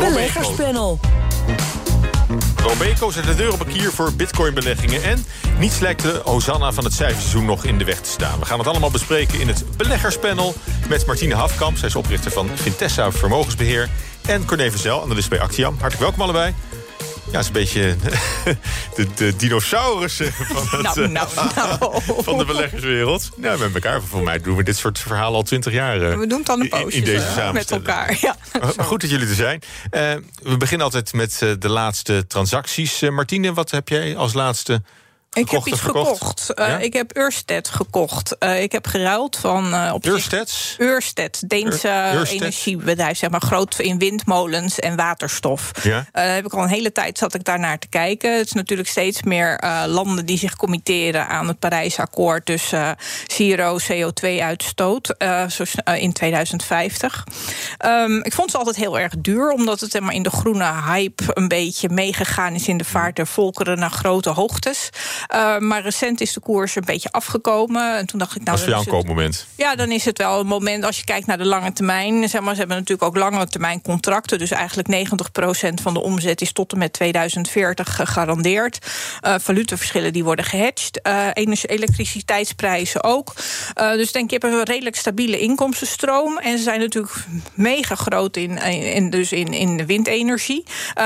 Beleggerspanel. Robeco zet de deur op een kier voor bitcoinbeleggingen. En niets lijkt de Hosanna van het cijferseizoen nog in de weg te staan. We gaan het allemaal bespreken in het beleggerspanel... met Martine Hafkamp, zij is oprichter van Vintessa Vermogensbeheer... en Corné Verzel, analist bij Actiam. Hartelijk welkom allebei. Ja, het is een beetje de, de dinosaurussen van, het, Nou, nou, nou. van de beleggerswereld. Ja, met elkaar. Voor mij doen we dit soort verhalen al twintig jaar. eh, We doen het al een in- in poosje deze eh, met elkaar. Ja. Oh, Goed dat jullie er zijn. Eh, we beginnen altijd met eh, de laatste transacties. Eh, Martine, wat heb jij als laatste Ik heb iets gekocht. Eh, Ja? Ik heb Ørsted gekocht. Eh, ik heb geruild van... eh op zich- Eursteds? Ørsted, Deense Ørsted? energiebedrijf, zeg maar, groot in windmolens en waterstof. Ja. Eh, heb ik al een hele tijd zat ik daarnaar te kijken. Het is natuurlijk steeds meer eh, landen die zich committeren aan het Parijsakkoord, dus eh zero CO2-uitstoot eh, zo sn- eh, in 2050. Ehm, ik vond ze altijd heel erg duur, omdat het helemaal in de groene hype een beetje meegegaan is in de vaart der volkeren naar grote hoogtes. Eh, maar recent is de koers een beetje afgekomen. En toen dacht ik, nou, Dat is voor jou een koopmoment. ja, dan is het wel een moment als je kijkt naar de lange termijn. Zeg maar, ze hebben natuurlijk ook lange termijn contracten. Dus eigenlijk 90% van de omzet is tot en met 2040 gegarandeerd. Eh valutaverschillen die worden gehedged. Eh, elektriciteitsprijzen ook. Dus denk ik, je hebt een redelijk stabiele inkomstenstroom. En ze zijn natuurlijk mega groot in, in, dus in, in de windenergie.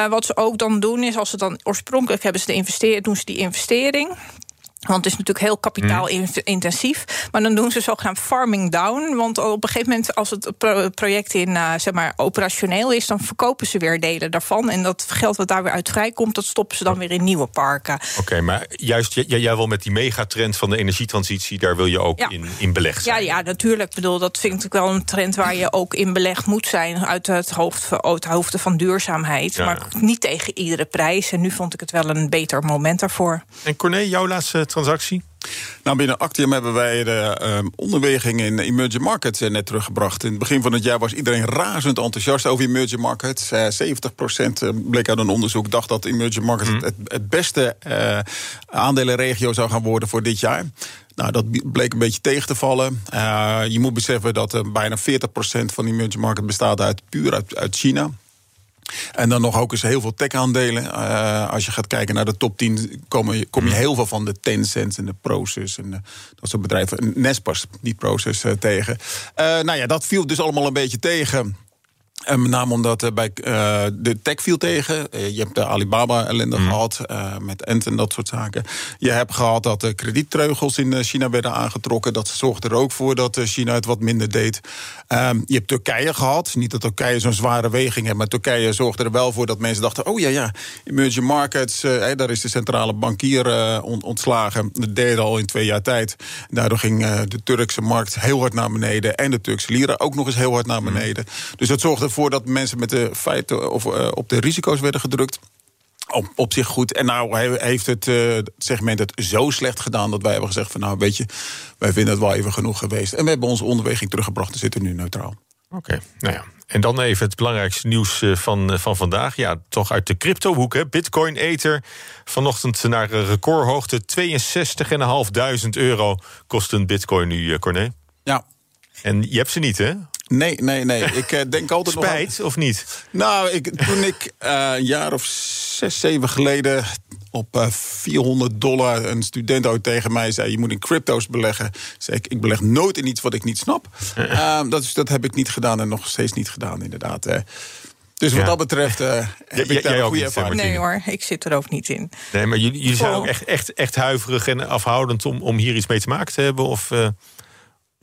Wat ze ook dan doen is, als ze dan oorspronkelijk hebben ze de doen ze die investering. doing Want het is natuurlijk heel kapitaalintensief. Maar dan doen ze zogenaamd farming down. Want op een gegeven moment, als het pro- project in, eh, zeg maar, operationeel is, dan verkopen ze weer delen daarvan. En dat geld wat daar weer uit vrijkomt, dat stoppen ze dan weer in nieuwe parken. Oké, maar juist jij, jij wil met die megatrend van de energietransitie... daar wil je ook Ja. in, in belegd Ja, zijn. ja, natuurlijk. Ik bedoel, dat vind ik wel een trend waar je ook in belegd moet zijn. Uit het, hoofd, uit het hoofden van duurzaamheid. Ja, maar ja. niet tegen iedere prijs. En nu vond ik het wel een beter moment daarvoor. En Corné, jouw laatste transactie? Nou, binnen Actium hebben wij de ehm, onderweging in emerging markets eh, net teruggebracht. In het begin van het jaar was iedereen razend enthousiast over emerging markets. Eh 70% bleek uit een onderzoek dacht dat emerging markets het, het beste eh, aandelenregio zou gaan worden voor dit jaar. Nou, dat bleek een beetje tegen te vallen. Eh, je moet beseffen dat eh, bijna 40% van de emerging market bestaat uit puur uit, uit China. En dan nog ook eens heel veel tech-aandelen. Eh, als je gaat kijken naar de top 10, kom je, kom je heel veel van de Tencent en de Proces en de- dat soort bedrijven. En Nespas, die Proces eh, tegen. Eh, nou ja, dat viel dus allemaal een beetje tegen. En met name omdat eh, bij eh, de tech viel tegen. Eh, je hebt de Alibaba-ellende gehad eh, met Ent en dat soort zaken. Je hebt gehad dat de krediettreugels in China werden aangetrokken. Dat zorgde er ook voor dat China het wat minder deed. Ehm, je hebt Turkije gehad. Niet dat Turkije zo'n zware weging heeft, maar Turkije zorgde er wel voor dat mensen dachten: oh ja, ja, emerging markets, daar is de centrale bankier on- ontslagen. Dat deed al in twee jaar tijd. Daardoor ging de Turkse markt heel hard naar beneden en de Turkse lira ook nog eens heel hard naar beneden. Dus dat zorgde ervoor dat mensen met de feiten of eh, op de risico's werden gedrukt. Op, op zich goed. En nou he- heeft het, eh, segment het zo slecht gedaan dat wij hebben gezegd van nou weet je, wij vinden het wel even genoeg geweest. En we hebben onze onderweging teruggebracht en zitten nu neutraal. Oké, nou ja. En dan even het belangrijkste nieuws eh, van, van vandaag. Ja, toch uit de cryptohoek. hè. Bitcoin Ether vanochtend naar een recordhoogte. 62.500 euro kost een bitcoin nu, Corné. Ja. En je hebt ze niet, hè? Nee, nee, nee. Ik eh, denk altijd nog aan- Spijt, of niet? Nou, ik, toen ik eh, een jaar of zes, zeven geleden op eh, 400 dollar een student ooit tegen mij zei: Je moet in crypto's beleggen. Zei ik: Ik beleg nooit in iets wat ik niet snap. Ehm, dat, is, dat heb ik niet gedaan en nog steeds niet gedaan, inderdaad. eh. dus wat Ja. dat betreft eh, heb jij ik daar ook een goede niet, ervaring Nee hoor, ik zit er ook niet in. Nee, maar jullie, jullie zijn Oh. ook echt, echt, echt huiverig en afhoudend om, om hier iets mee te maken te hebben? Of, eh,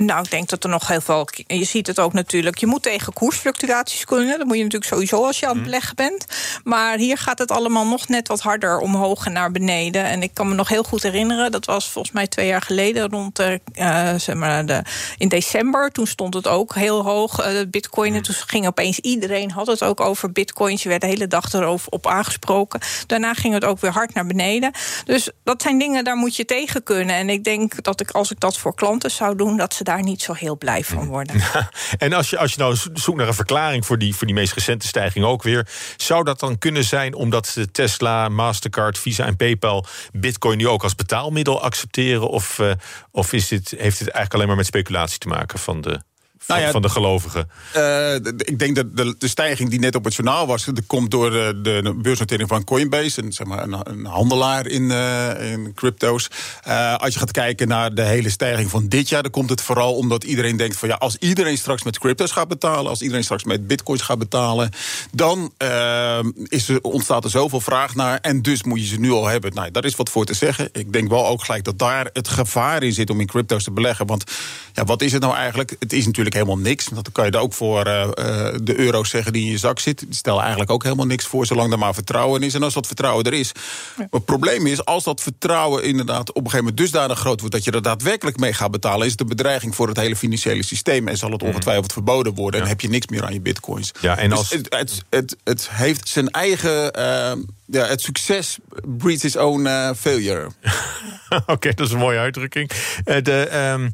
Nou, ik denk dat er nog heel veel. Je ziet het ook natuurlijk. Je moet tegen koersfluctuaties kunnen. Dat moet je natuurlijk sowieso als je aan het beleggen bent. Maar hier gaat het allemaal nog net wat harder omhoog en naar beneden. En ik kan me nog heel goed herinneren. Dat was volgens mij twee jaar geleden rond de, eh, zeg maar de, in december. Toen stond het ook heel hoog, eh, Bitcoin. En toen ging opeens iedereen had het ook over Bitcoins. Je werd de hele dag erover op aangesproken. Daarna ging het ook weer hard naar beneden. Dus dat zijn dingen, daar moet je tegen kunnen. En ik denk dat ik, als ik dat voor klanten zou doen, dat ze daar niet zo heel blij van worden. en als je, als je nou zo- zoekt naar een verklaring voor die, voor die meest recente stijging ook weer, zou dat dan kunnen zijn omdat Tesla, Mastercard, Visa en PayPal Bitcoin nu ook als betaalmiddel accepteren? Of, eh, of is dit, heeft dit eigenlijk alleen maar met speculatie te maken van de, van, nou van de gelovigen? Uh, ik denk dat de, de, stijging die net op het journaal was... dat komt door de, de beursnotering van Coinbase... Een, zeg maar, een, een handelaar in, uh, in crypto's. Uh, als je gaat kijken naar de hele stijging van dit jaar... dan komt het vooral omdat iedereen denkt van... ja, als iedereen straks met crypto's gaat betalen... als iedereen straks met bitcoins gaat betalen... dan is er, ontstaat er zoveel vraag naar... en dus moet je ze nu al hebben. Nou, daar is wat voor te zeggen. Ik denk wel ook gelijk dat daar het gevaar in zit om in crypto's te beleggen. Want ja, wat is het nou eigenlijk? Het is natuurlijk helemaal niks. Dat kan je ook voor uh, de euro's zeggen die in je zak zitten. Die stellen eigenlijk ook helemaal niks voor, zolang er maar vertrouwen is. En als dat vertrouwen er is. Het probleem is, als dat vertrouwen inderdaad op een gegeven moment dusdanig groot wordt dat je er daadwerkelijk mee gaat betalen, is het een bedreiging voor het hele financiële systeem. En zal het mhm. ongetwijfeld verboden worden. En heb je niks meer aan je bitcoins. Ja, en dus als... het, het, het, het, heeft zijn eigen. Uh, ja, het succes breeds its own uh, failure. Oké, dat is een mooie uitdrukking. De. Um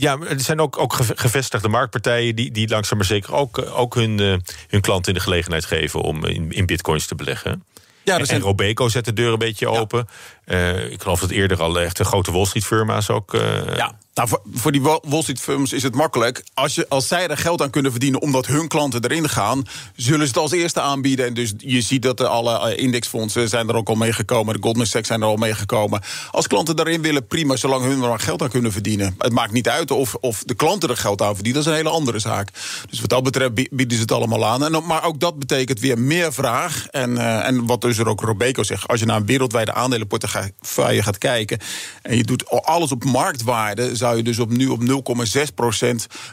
ja, er zijn ook, ook gevestigde marktpartijen die, die langzaam maar zeker ook, eh, ook hun, uh, hun klanten in de gelegenheid geven om in, in bitcoins te beleggen. Ja, en. Robeco zet de deur een beetje open. Uh, ik geloof dat eerder al echt de grote Wall Street firma's ook. Uh... Ja, nou, voor, die Wall Street firms is het makkelijk. Als, je, als zij er geld aan kunnen verdienen omdat hun klanten erin gaan, zullen ze het als eerste aanbieden. En dus je ziet dat de alle eh, indexfondsen zijn er ook al meegekomen. De Goldman Sachs zijn er al meegekomen. Als klanten daarin willen, prima, zolang hun er maar geld aan kunnen verdienen. Het maakt niet uit of, of de klanten er geld aan verdienen. Dat is een hele andere zaak. Dus wat dat betreft bieden ze het allemaal aan. En, maar ook dat betekent weer meer vraag. En, uh, en wat dus er ook Robeco zegt. Als je naar een wereldwijde aandelenportefeuille gaat kijken. en je doet alles op marktwaarde. zou dus op nu op 0,6%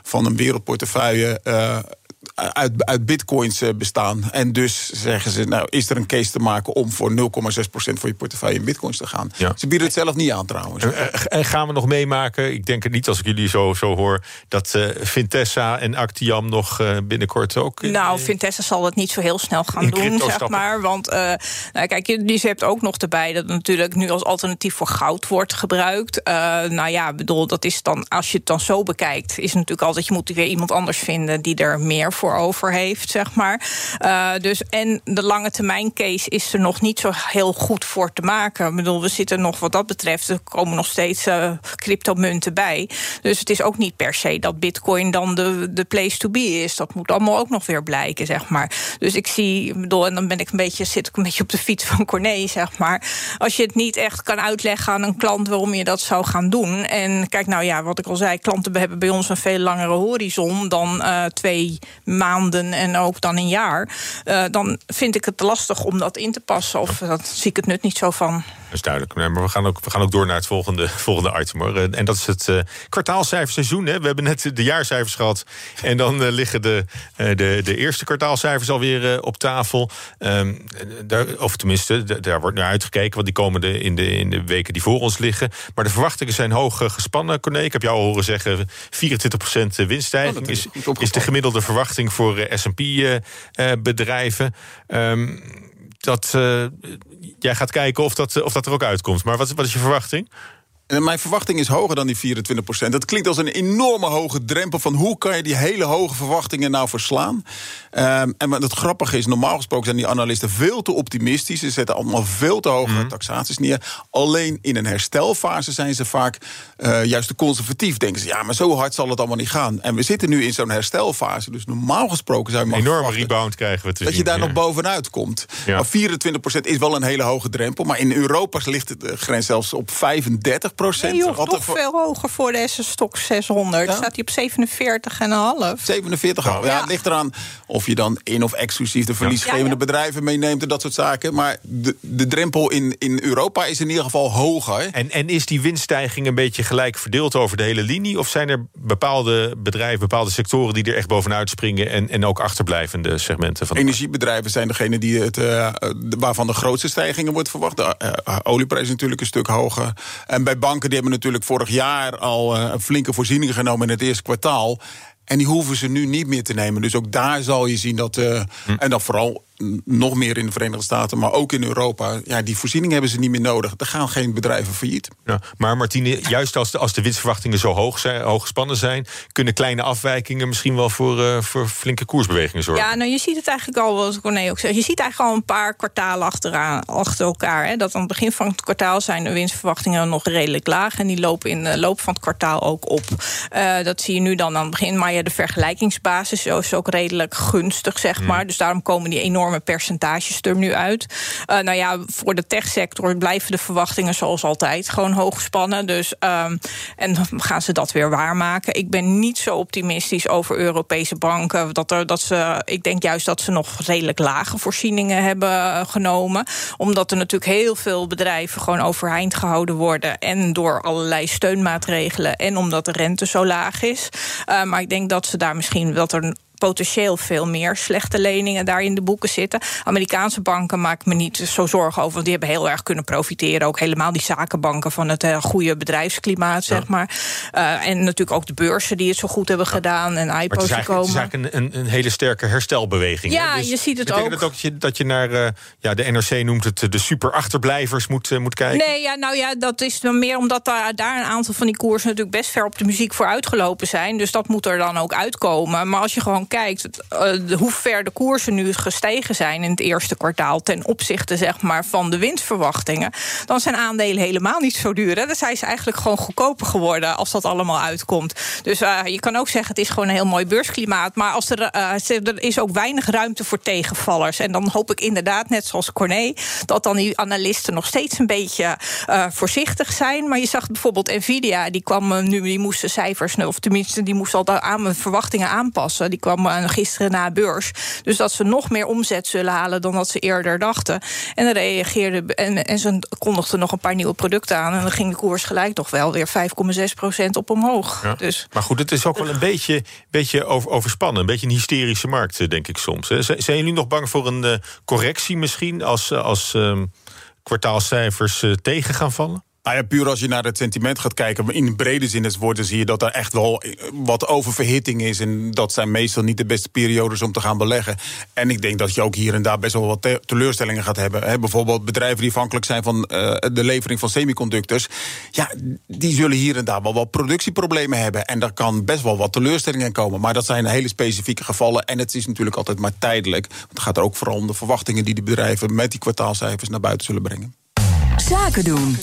van een wereldportefeuille uh, uit, uit bitcoins eh, bestaan. En dus zeggen ze, nou, is er een case te maken om voor 0,6% voor je portefeuille in bitcoins te gaan. Ze bieden het zelf niet aan trouwens. En gaan we nog meemaken, ik denk het niet als ik jullie zo, zo hoor, dat uh, Vintessa en Actiam nog uh, binnenkort ook... Nou, Vintessa zal het niet zo heel snel gaan doen, zeg maar. Want uh, nou, kijk, je, je hebt ook nog erbij dat het natuurlijk nu als alternatief voor goud wordt gebruikt. nou ja, bedoel, dat is dan, als je het dan zo bekijkt, is het natuurlijk altijd, je moet weer iemand anders vinden die er meer voor over heeft, zeg maar. Uh, dus, en de lange termijn case is er nog niet zo heel goed voor te maken. Ik bedoel, we zitten nog wat dat betreft, er komen nog steeds uh, cryptomunten bij. Dus het is ook niet per se dat bitcoin dan de, de place to be is. Dat moet allemaal ook nog weer blijken, zeg maar. Dus ik zie, bedoel, en dan ben ik een beetje, zit ik een beetje op de fiets van Corné, zeg maar. Als je het niet echt kan uitleggen aan een klant waarom je dat zou gaan doen. En kijk, nou ja, wat ik al zei, klanten hebben bij ons een veel langere horizon dan uh, twee maanden en ook dan een jaar, uh, dan vind ik het lastig om dat in te passen. Of dat zie ik het nut niet zo van. Dat is duidelijk. Nee, maar we gaan, ook, we gaan ook door naar het volgende, volgende item. Hoor. En dat is het uh, kwartaalcijferseizoen. Hè. We hebben net de jaarcijfers gehad. En dan uh, liggen de, de, de eerste kwartaalcijfers alweer op tafel. Um, daar, of tenminste, daar wordt naar uitgekeken. Want die komen de, in, de, in de weken die voor ons liggen. Maar de verwachtingen zijn hoog gespannen, Corné. Ik heb jou horen zeggen 24% winststijging. Oh, is, is de gemiddelde verwachting voor eh, S&P-bedrijven. Eh, ehm, dat, jij gaat kijken of dat, of dat er ook uitkomt. Maar wat, wat is je verwachting? En mijn verwachting is hoger dan die 24 procent. Dat klinkt als een enorme hoge drempel van hoe kan je die hele hoge verwachtingen nou verslaan. Um, en het grappige is, normaal gesproken zijn die analisten veel te optimistisch. Ze zetten allemaal veel te hoge mm. taxaties neer. Alleen in een herstelfase zijn ze vaak uh, juist te conservatief. Denken ze, ja, maar zo hard zal het allemaal niet gaan. En we zitten nu in zo'n herstelfase. Dus normaal gesproken zou je Een enorme rebound krijgen we te Dat zien, je daar nog bovenuit komt. Ja. Maar 24 procent is wel een hele hoge drempel. Maar in Europa ligt de grens zelfs op 35 procent. Nee, joh, toch veel hoger voor de S-stok 600. Ja? Staat hij op 47,5. 47, ja. ja, het ligt eraan of je dan in- of exclusief de verliesgevende bedrijven meeneemt en dat soort zaken. Maar de, de drempel in, in Europa is in ieder geval hoger. En, en is die winststijging een beetje gelijk verdeeld over de hele linie? Of zijn er bepaalde bedrijven, bepaalde sectoren die er echt bovenuit springen en, en ook achterblijvende segmenten van? Energiebedrijven zijn degene die het, uh, waarvan de grootste stijgingen wordt verwacht. De uh, olieprijs is natuurlijk een stuk hoger. En bij banken die hebben natuurlijk vorig jaar al een flinke voorzieningen genomen in het eerste kwartaal. En die hoeven ze nu niet meer te nemen. Dus ook daar zal je zien dat. Uh, hm. En dan vooral nog meer in de Verenigde Staten, maar ook in Europa. Ja, die voorziening hebben ze niet meer nodig. Er gaan geen bedrijven failliet. Ja, maar Martine, juist als de, als de winstverwachtingen zo hoog, zijn, hoog gespannen zijn, kunnen kleine afwijkingen misschien wel voor, uh, voor flinke koersbewegingen zorgen. Ja, nou je ziet het eigenlijk al, wat Corné ook zegt. Je ziet eigenlijk al een paar kwartalen achteraan, achter elkaar. Hè, dat aan het begin van het kwartaal zijn de winstverwachtingen nog redelijk laag. En die lopen in de loop van het kwartaal ook op. Uh, dat zie je nu dan aan het begin. Maar ja, de vergelijkingsbasis is ook redelijk gunstig, zeg maar. Hmm. Dus daarom komen die enorme percentages er nu uit. Uh, nou ja, voor de techsector blijven de verwachtingen zoals altijd gewoon hoog gespannen. Dus, um, en gaan ze dat weer waarmaken. Ik ben niet zo optimistisch over Europese banken. Dat er, dat ze, ik denk juist dat ze nog redelijk lage voorzieningen hebben eh, genomen. Omdat er natuurlijk heel veel bedrijven gewoon overeind gehouden worden. En door allerlei steunmaatregelen. En omdat de rente zo laag is. Uh, maar ik denk dat ze daar misschien dat er potentieel veel meer slechte leningen daar in de boeken zitten. Amerikaanse banken maak ik me niet zo zorgen over. Want die hebben heel erg kunnen profiteren. Ook helemaal die zakenbanken van het uh, goede bedrijfsklimaat, zeg maar. Uh, en natuurlijk ook de beurzen die het zo goed hebben gedaan. En IPO's het komen. Het is eigenlijk een, een, hele sterke herstelbeweging. Ja, dus je ziet het ook. het ook dat je, dat je naar, uh, ja, de NRC noemt het de super achterblijvers moet, moet kijken? Nee, ja, nou ja, dat is meer omdat daar, daar een aantal van die koersen natuurlijk best ver op de muziek voor uitgelopen zijn. Dus dat moet er dan ook uitkomen. Maar als je kijkt uh, hoe ver de koersen nu gestegen zijn in het eerste kwartaal ten opzichte zeg maar, van de winstverwachtingen, dan zijn aandelen helemaal niet zo duur. Hè. Dan zijn ze eigenlijk gewoon goedkoper geworden als dat allemaal uitkomt. Dus uh, je kan ook zeggen, het is gewoon een heel mooi beursklimaat. Maar als er, er is ook weinig ruimte voor tegenvallers. En dan hoop ik inderdaad, net zoals Corné, dat dan die analisten nog steeds een beetje voorzichtig zijn. Maar je zag bijvoorbeeld Nvidia, die kwam nu, die moesten cijfers, of tenminste, die moest al aan verwachtingen aanpassen. Die kwam gisteren na beurs. Dus dat ze nog meer omzet zullen halen dan dat ze eerder dachten. En dan reageerde en, en ze kondigden nog een paar nieuwe producten aan. En dan ging de koers gelijk toch wel weer 5,6 procent op omhoog. Ja. Dus. Maar goed, het is ook wel een beetje, beetje over, overspannen. Een beetje een hysterische markt, eh, denk ik soms. Hè. Zijn jullie nog bang voor een uh, correctie misschien als, als um, kwartaalcijfers uh, tegen gaan vallen? Nou ja, puur als je naar het sentiment gaat kijken, in brede zin zie je dat er echt wel wat oververhitting is. En dat zijn meestal niet de beste periodes om te gaan beleggen. En ik denk dat je ook hier en daar best wel wat te teleurstellingen gaat hebben. He, bijvoorbeeld bedrijven die afhankelijk zijn van uh, de levering van semiconductors. Ja, die zullen hier en daar wel wat productieproblemen hebben. En daar kan best wel wat teleurstellingen komen. Maar dat zijn hele specifieke gevallen. En het is natuurlijk altijd maar tijdelijk. Het gaat er ook vooral om de verwachtingen die de bedrijven met die kwartaalcijfers naar buiten zullen brengen. Zaken doen.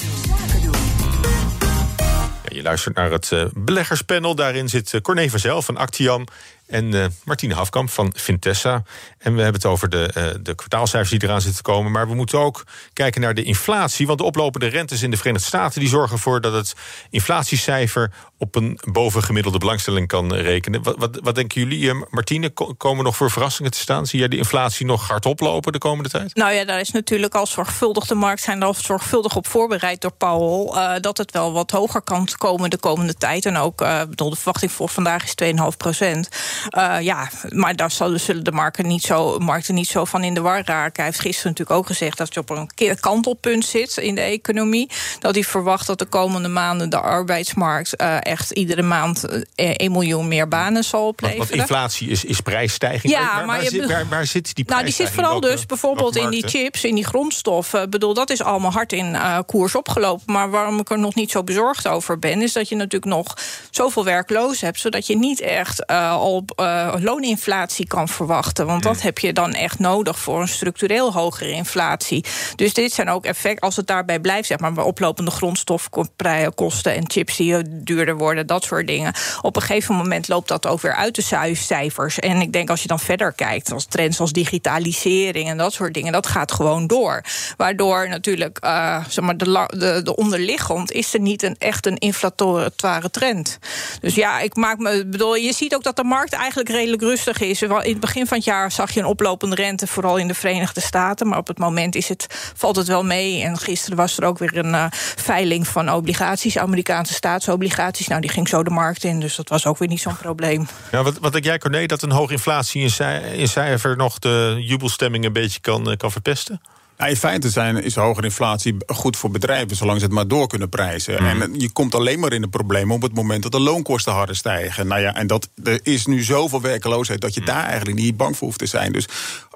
Ja, je luistert naar het uh, beleggerspanel. Daarin zit uh, Corné van Zel van Actiam en uh, Martine Hafkamp van Vintessa. En we hebben het over de, uh, de kwartaalcijfers die eraan zitten te komen. Maar we moeten ook kijken naar de inflatie. Want de oplopende rentes in de Verenigde Staten... die zorgen ervoor dat het inflatiecijfer op een bovengemiddelde belangstelling kan rekenen. Wat, wat, denken jullie, uh, Martine? Komen nog voor verrassingen te staan? Zie jij de inflatie nog hard oplopen de komende tijd? Nou ja, daar is natuurlijk al zorgvuldig... de markt zijn al zorgvuldig op voorbereid door Powell... Dat het wel wat hoger kan komen de komende tijd. En ook, uh, bedoel, de verwachting voor vandaag is 2,5 procent. Uh, ja, maar daar zullen de markten niet, zo, markten niet zo van in de war raken. Hij heeft gisteren natuurlijk ook gezegd dat je op een kantelpunt zit in de economie. Dat hij verwacht dat de komende maanden de arbeidsmarkt uh, echt iedere maand uh, 1 miljoen meer banen zal opleveren. Want, want inflatie is, is prijsstijging. Ja, waar, maar waar, je, zit, waar, waar zit die prijsstijging? Nou, die zit vooral welke, dus bijvoorbeeld in die chips, in die grondstoffen. Ik bedoel, dat is allemaal hard in uh, koers opgelopen. Maar waarom ik er nog niet zo bezorgd over ben, is dat je natuurlijk nog zoveel werklozen hebt, zodat je niet echt uh, al op uh, looninflatie kan verwachten. Want dat heb je dan echt nodig voor een structureel hogere inflatie. Dus dit zijn ook effecten, als het daarbij blijft, zeg maar, oplopende grondstofkosten en chips die duurder worden, dat soort dingen. Op een gegeven moment loopt dat ook weer uit de cijfers. En ik denk als je dan verder kijkt, als trends als digitalisering en dat soort dingen, dat gaat gewoon door. Waardoor natuurlijk, uh, zeg maar, de, de, de onderliggend is er niet een echt een inflatoire trend. Dus ja, ik maak me, bedoel, je ziet ook dat de markt eigenlijk redelijk rustig is. In het begin van het jaar zag je een oplopende rente, vooral in de Verenigde Staten. Maar op het moment is het, valt het wel mee. En gisteren was er ook weer een uh, veiling van obligaties, Amerikaanse staatsobligaties. Nou, die ging zo de markt in, dus dat was ook weer niet zo'n probleem. Ja, wat, wat jij, Corné, dat een hoge inflatie in, cij in cijfer nog de jubelstemming een beetje kan, kan verpesten? Ja, in feite zijn, is hogere inflatie goed voor bedrijven, zolang ze het maar door kunnen prijzen. Mm. En je komt alleen maar in de problemen op het moment dat de loonkosten harder stijgen. Nou ja, en dat, er is nu zoveel werkeloosheid dat je mm. daar eigenlijk niet bang voor hoeft te zijn. Dus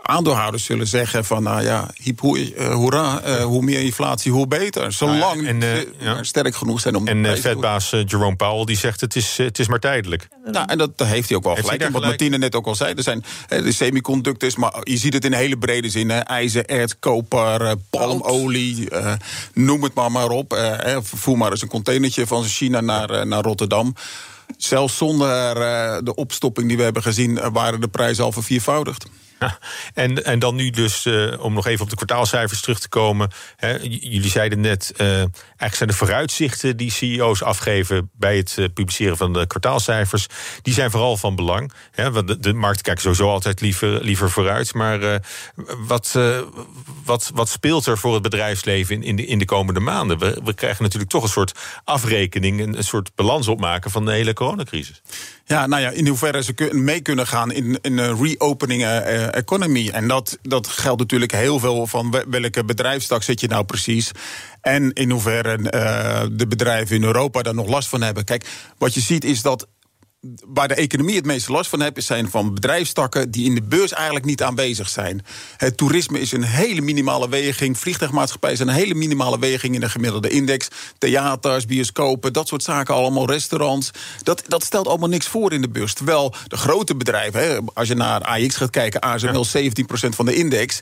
aandeelhouders zullen zeggen van, nou ja, hip, hoera, hoe meer inflatie, hoe beter. Zolang en, ja. sterk genoeg zijn om... En Fedbaas Jerome Powell die zegt, het is, het is maar tijdelijk. Nou, en dat, heeft hij ook wel gelijk. En wat Martine net ook al zei, er zijn de semiconductors... maar je ziet het in hele brede zin. Hè, ijzer, erts, koper, palmolie, noem het maar maar op. voer maar eens een containertje van China naar, naar Rotterdam. Zelfs zonder de opstopping die we hebben gezien... waren de prijzen al verviervoudigd. en, en dan nu dus, uh, om nog even op de kwartaalcijfers terug te komen. Hè, jullie zeiden net, uh, eigenlijk zijn de vooruitzichten die CEO's afgeven bij het uh, publiceren van de kwartaalcijfers, die zijn vooral van belang. Hè, want de, markt kijkt sowieso altijd liever, liever vooruit. Maar wat, wat, wat speelt er voor het bedrijfsleven in, in, de, in de komende maanden? We, we krijgen natuurlijk toch een soort afrekening, een, een soort balans opmaken van de hele coronacrisis. Ja, nou ja, in hoeverre ze mee kunnen gaan in, in een reopening uh, economy. En dat, dat geldt natuurlijk heel veel van welke bedrijfstak zit je nou precies. En in hoeverre uh, de bedrijven in Europa daar nog last van hebben. Kijk, wat je ziet is dat waar de economie het meeste last van heeft, zijn van bedrijfstakken die in de beurs eigenlijk niet aanwezig zijn. Het toerisme is een hele minimale weging. Vliegtuigmaatschappijen zijn een hele minimale weging in de gemiddelde index. Theaters, bioscopen, dat soort zaken allemaal, restaurants. Dat, dat stelt allemaal niks voor in de beurs. Terwijl de grote bedrijven, hè, als je naar AX gaat kijken, ASML 17% van de index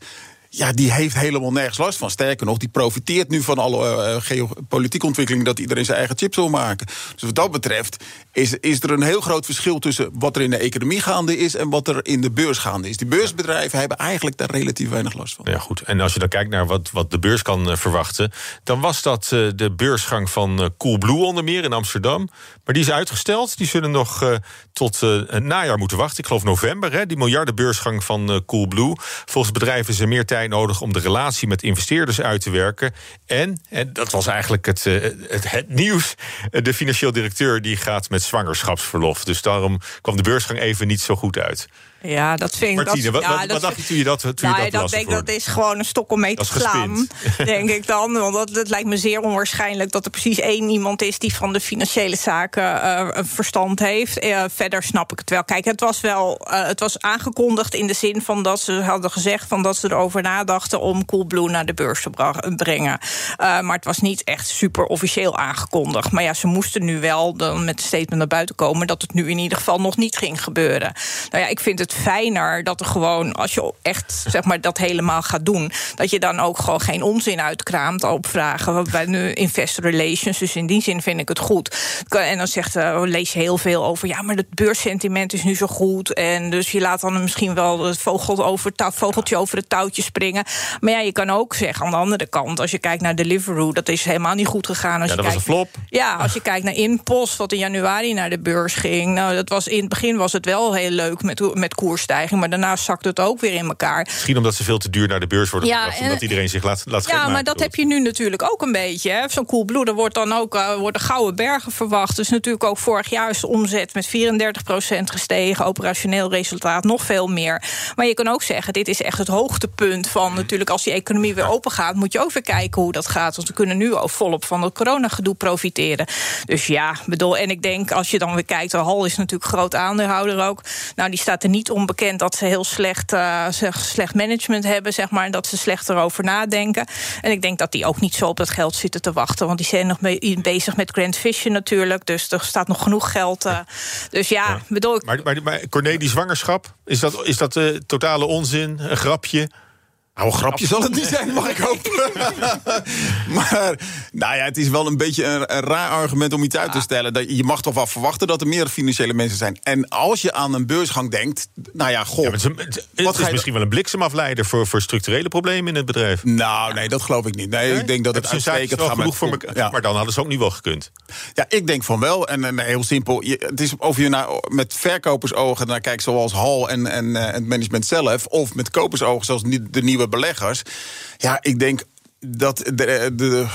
ja, die heeft helemaal nergens last van. Sterker nog, die profiteert nu van alle uh, geopolitieke ontwikkelingen... dat iedereen zijn eigen chips wil maken. Dus wat dat betreft is, is er een heel groot verschil... tussen wat er in de economie gaande is... en wat er in de beurs gaande is. Die beursbedrijven hebben eigenlijk daar relatief weinig last van. Ja, goed. En als je dan kijkt naar wat, wat de beurs kan uh, verwachten... dan was dat de beursgang van Coolblue onder meer in Amsterdam. Maar die is uitgesteld. Die zullen nog tot het najaar moeten wachten. Ik geloof november, hè, die miljardenbeursgang van Coolblue. Volgens bedrijven is er meer tijd nodig om de relatie met investeerders uit te werken. En, en dat was eigenlijk het, eh, het, het nieuws, de financieel directeur die gaat met zwangerschapsverlof. Dus daarom kwam de beursgang even niet zo goed uit. Ja, dat vind ik. Martine, dat, wat, wat, dacht je toen je dat, toen nou, je dat, dat denk dat is gewoon een stok om mee te slaan. Denk ik dan. Want dat, het lijkt me zeer onwaarschijnlijk dat er precies één iemand is die van de financiële zaken uh, verstand heeft. Uh, verder snap ik het wel. Kijk, het was wel uh, het was aangekondigd in de zin van dat ze hadden gezegd van dat ze erover nadachten om Coolblue naar de beurs te brengen. maar het was niet echt super officieel aangekondigd. Maar ja, ze moesten nu wel dan met een statement naar buiten komen dat het nu in ieder geval nog niet ging gebeuren. Nou ja, ik vind het fijner dat er gewoon, als je echt zeg maar, dat helemaal gaat doen, dat je dan ook gewoon geen onzin uitkraamt op vragen. Want wij nu investor relations, dus in die zin vind ik het goed. En dan zegt, uh, lees je heel veel over, ja, maar het beursentiment is nu zo goed. En dus je laat dan misschien wel het vogel over, vogeltje over het touwtje springen. Maar ja, je kan ook zeggen aan de andere kant, als je kijkt naar Deliveroo, dat is helemaal niet goed gegaan. Als ja, dat je kijkt, was een flop. Ja, als je kijkt naar Inpost, wat in januari naar de beurs ging. Nou, dat was in het begin was het wel heel leuk met, met koersstijging. Maar daarna zakt het ook weer in elkaar. Misschien omdat ze veel te duur naar de beurs worden ja, gebracht. Omdat iedereen zich laat, laat Ja, maar dat heb je nu natuurlijk ook een beetje. Zo'n Coolblue, er wordt dan ook uh, worden gouden bergen verwacht. Dus natuurlijk ook vorig jaar is de omzet met 34% gestegen. Operationeel resultaat nog veel meer. Maar je kan ook zeggen, dit is echt het hoogtepunt van natuurlijk... als die economie weer open gaat, moet je ook weer kijken hoe dat gaat. Want we kunnen nu ook volop van het coronagedoe profiteren. Dus ja, bedoel, en ik denk als je dan weer kijkt... de Hal is natuurlijk groot aandeelhouder ook. Nou, die staat er niet onbekend dat ze heel slecht, uh, slecht management hebben, zeg maar. En dat ze slecht erover nadenken. En ik denk dat die ook niet zo op dat geld zitten te wachten. Want die zijn nog mee, bezig met Grand Vision natuurlijk. Dus er staat nog genoeg geld. Uh, dus ja, ja. bedoel ik. Maar, maar, maar Corné, die zwangerschap, is dat, is dat uh, totale onzin? Een grapje? Nou, een grapje zal het niet zijn, mag ik hopen. maar nou ja, het is wel een beetje een, een raar argument om iets uit te stellen. Dat, je mag toch wel verwachten dat er meer financiële mensen zijn. En als je aan een beursgang denkt, nou ja, goh. Ja, het, het, het is misschien wel een bliksemafleider voor, voor structurele problemen in het bedrijf. Nou, nee, dat geloof ik niet. Nee, nee? ik denk dat het uitstekend gaat genoeg voor elkaar. Ja. Maar dan hadden ze ook niet wel gekund. Ja, ik denk van wel. En, en heel simpel. Je, het is of je naar, met verkopersogen naar kijkt, zoals Hal en, en, en het management zelf, of met kopersogen, zoals de nieuwe beleggers. Ja, ik denk dat de, de,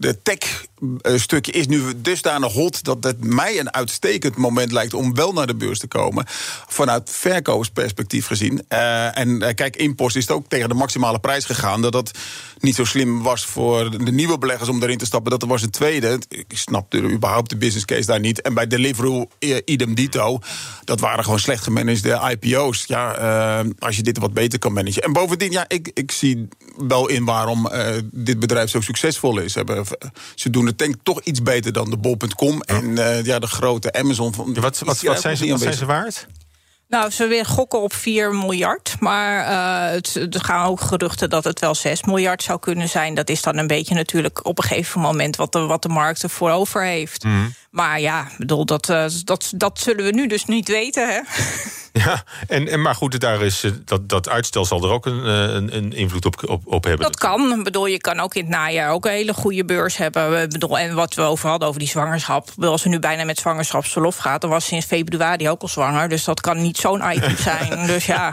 de tech-stukje is nu dusdanig hot dat het mij een uitstekend moment lijkt om wel naar de beurs te komen. Vanuit verkopersperspectief gezien. Uh, en uh, kijk, Impost is ook tegen de maximale prijs gegaan. Dat dat niet zo slim was voor de nieuwe beleggers om erin te stappen. Dat was een tweede. Ik snap überhaupt de business case daar niet. En bij Deliveroo, uh, idem dito. Dat waren gewoon slecht gemanagede IPO's. Ja, als je dit wat beter kan managen. En bovendien, ja, ik, ik zie wel in waarom dit bedrijf zo succesvol is. Hebben ze doen het denk toch iets beter dan de bol.com en uh, ja, de grote Amazon. Van, wat, wat, wat, zijn, ze, wat zijn ze waard? Nou, ze weer gokken op 4 miljard. Maar uh, het, er gaan ook geruchten dat het wel 6 miljard zou kunnen zijn. Dat is dan een beetje natuurlijk op een gegeven moment wat de, wat de markt ervoor over heeft. Mm. Maar ja, bedoel, dat, uh, dat, dat zullen we nu dus niet weten. Hè? Ja, en, en, maar goed, daar is, eh, dat, dat uitstel zal er ook een, een, een invloed op, op, op hebben. Dat kan. Ik bedoel, je kan ook in het najaar ook een hele goede beurs hebben. Ik bedoel, en wat we over hadden, over die zwangerschap. Bedoel, als ze nu bijna met zwangerschapsverlof gaat... dan was sinds februari ook al zwanger. Dus dat kan niet zo'n item zijn. Dus ja,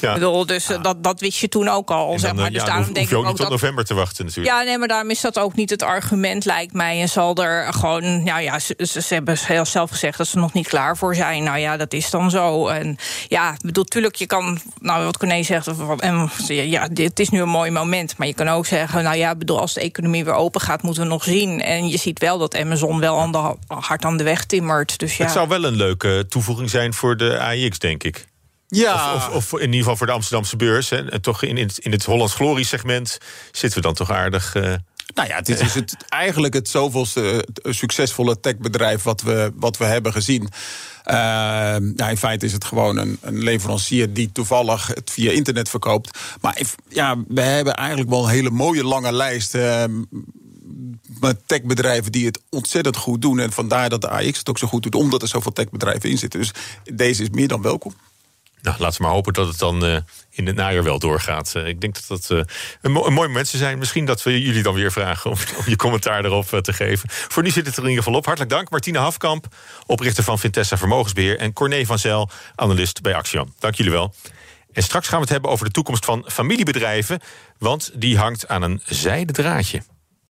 ja. bedoel, dus eh, dat, dat wist je toen ook al. Dan, zeg maar. Dus ja, daarom denk je ook ik ook niet tot dat, november te wachten natuurlijk. Ja, nee, maar daarom is dat ook niet het argument, lijkt mij. En zal er gewoon... Nou ja, ze, ze, hebben heel zelf gezegd dat ze nog niet klaar voor zijn. Nou ja, dat is dan zo. En ja, bedoel, tuurlijk, je kan, nou, wat Corné zegt, en, ja, dit is nu een mooi moment. Maar je kan ook zeggen, nou ja, bedoel, als de economie weer open gaat, moeten we nog zien. En je ziet wel dat Amazon wel aan de, hard aan de weg timmert. Dus ja. Het zou wel een leuke toevoeging zijn voor de AIX, denk ik. Ja. Of, of, in ieder geval voor de Amsterdamse beurs. En, toch in, in, het, in het Hollands Glorie segment zitten we dan toch aardig. Uh, nou ja, dit is het, eigenlijk het zoveelste succesvolle techbedrijf wat we, wat we hebben gezien. Uh, ja, in feite is het gewoon een, een, leverancier die toevallig het via internet verkoopt. Maar ja, we hebben eigenlijk wel een hele mooie lange lijst. Uh, met techbedrijven die het ontzettend goed doen. En vandaar dat de AX het ook zo goed doet, omdat er zoveel techbedrijven in zitten. Dus deze is meer dan welkom. Nou, laten we maar hopen dat het dan uh, in het najaar wel doorgaat. Uh, ik denk dat dat uh, een, mo een, mooi moment zijn. Misschien dat we jullie dan weer vragen om, je commentaar erop te geven. Voor nu zit het er in ieder geval op. Hartelijk dank. Martine Hafkamp, oprichter van Vintessa Vermogensbeheer. En Corné van Zel, analist bij Axiom. Dank jullie wel. En straks gaan we het hebben over de toekomst van familiebedrijven. Want die hangt aan een zijden draadje.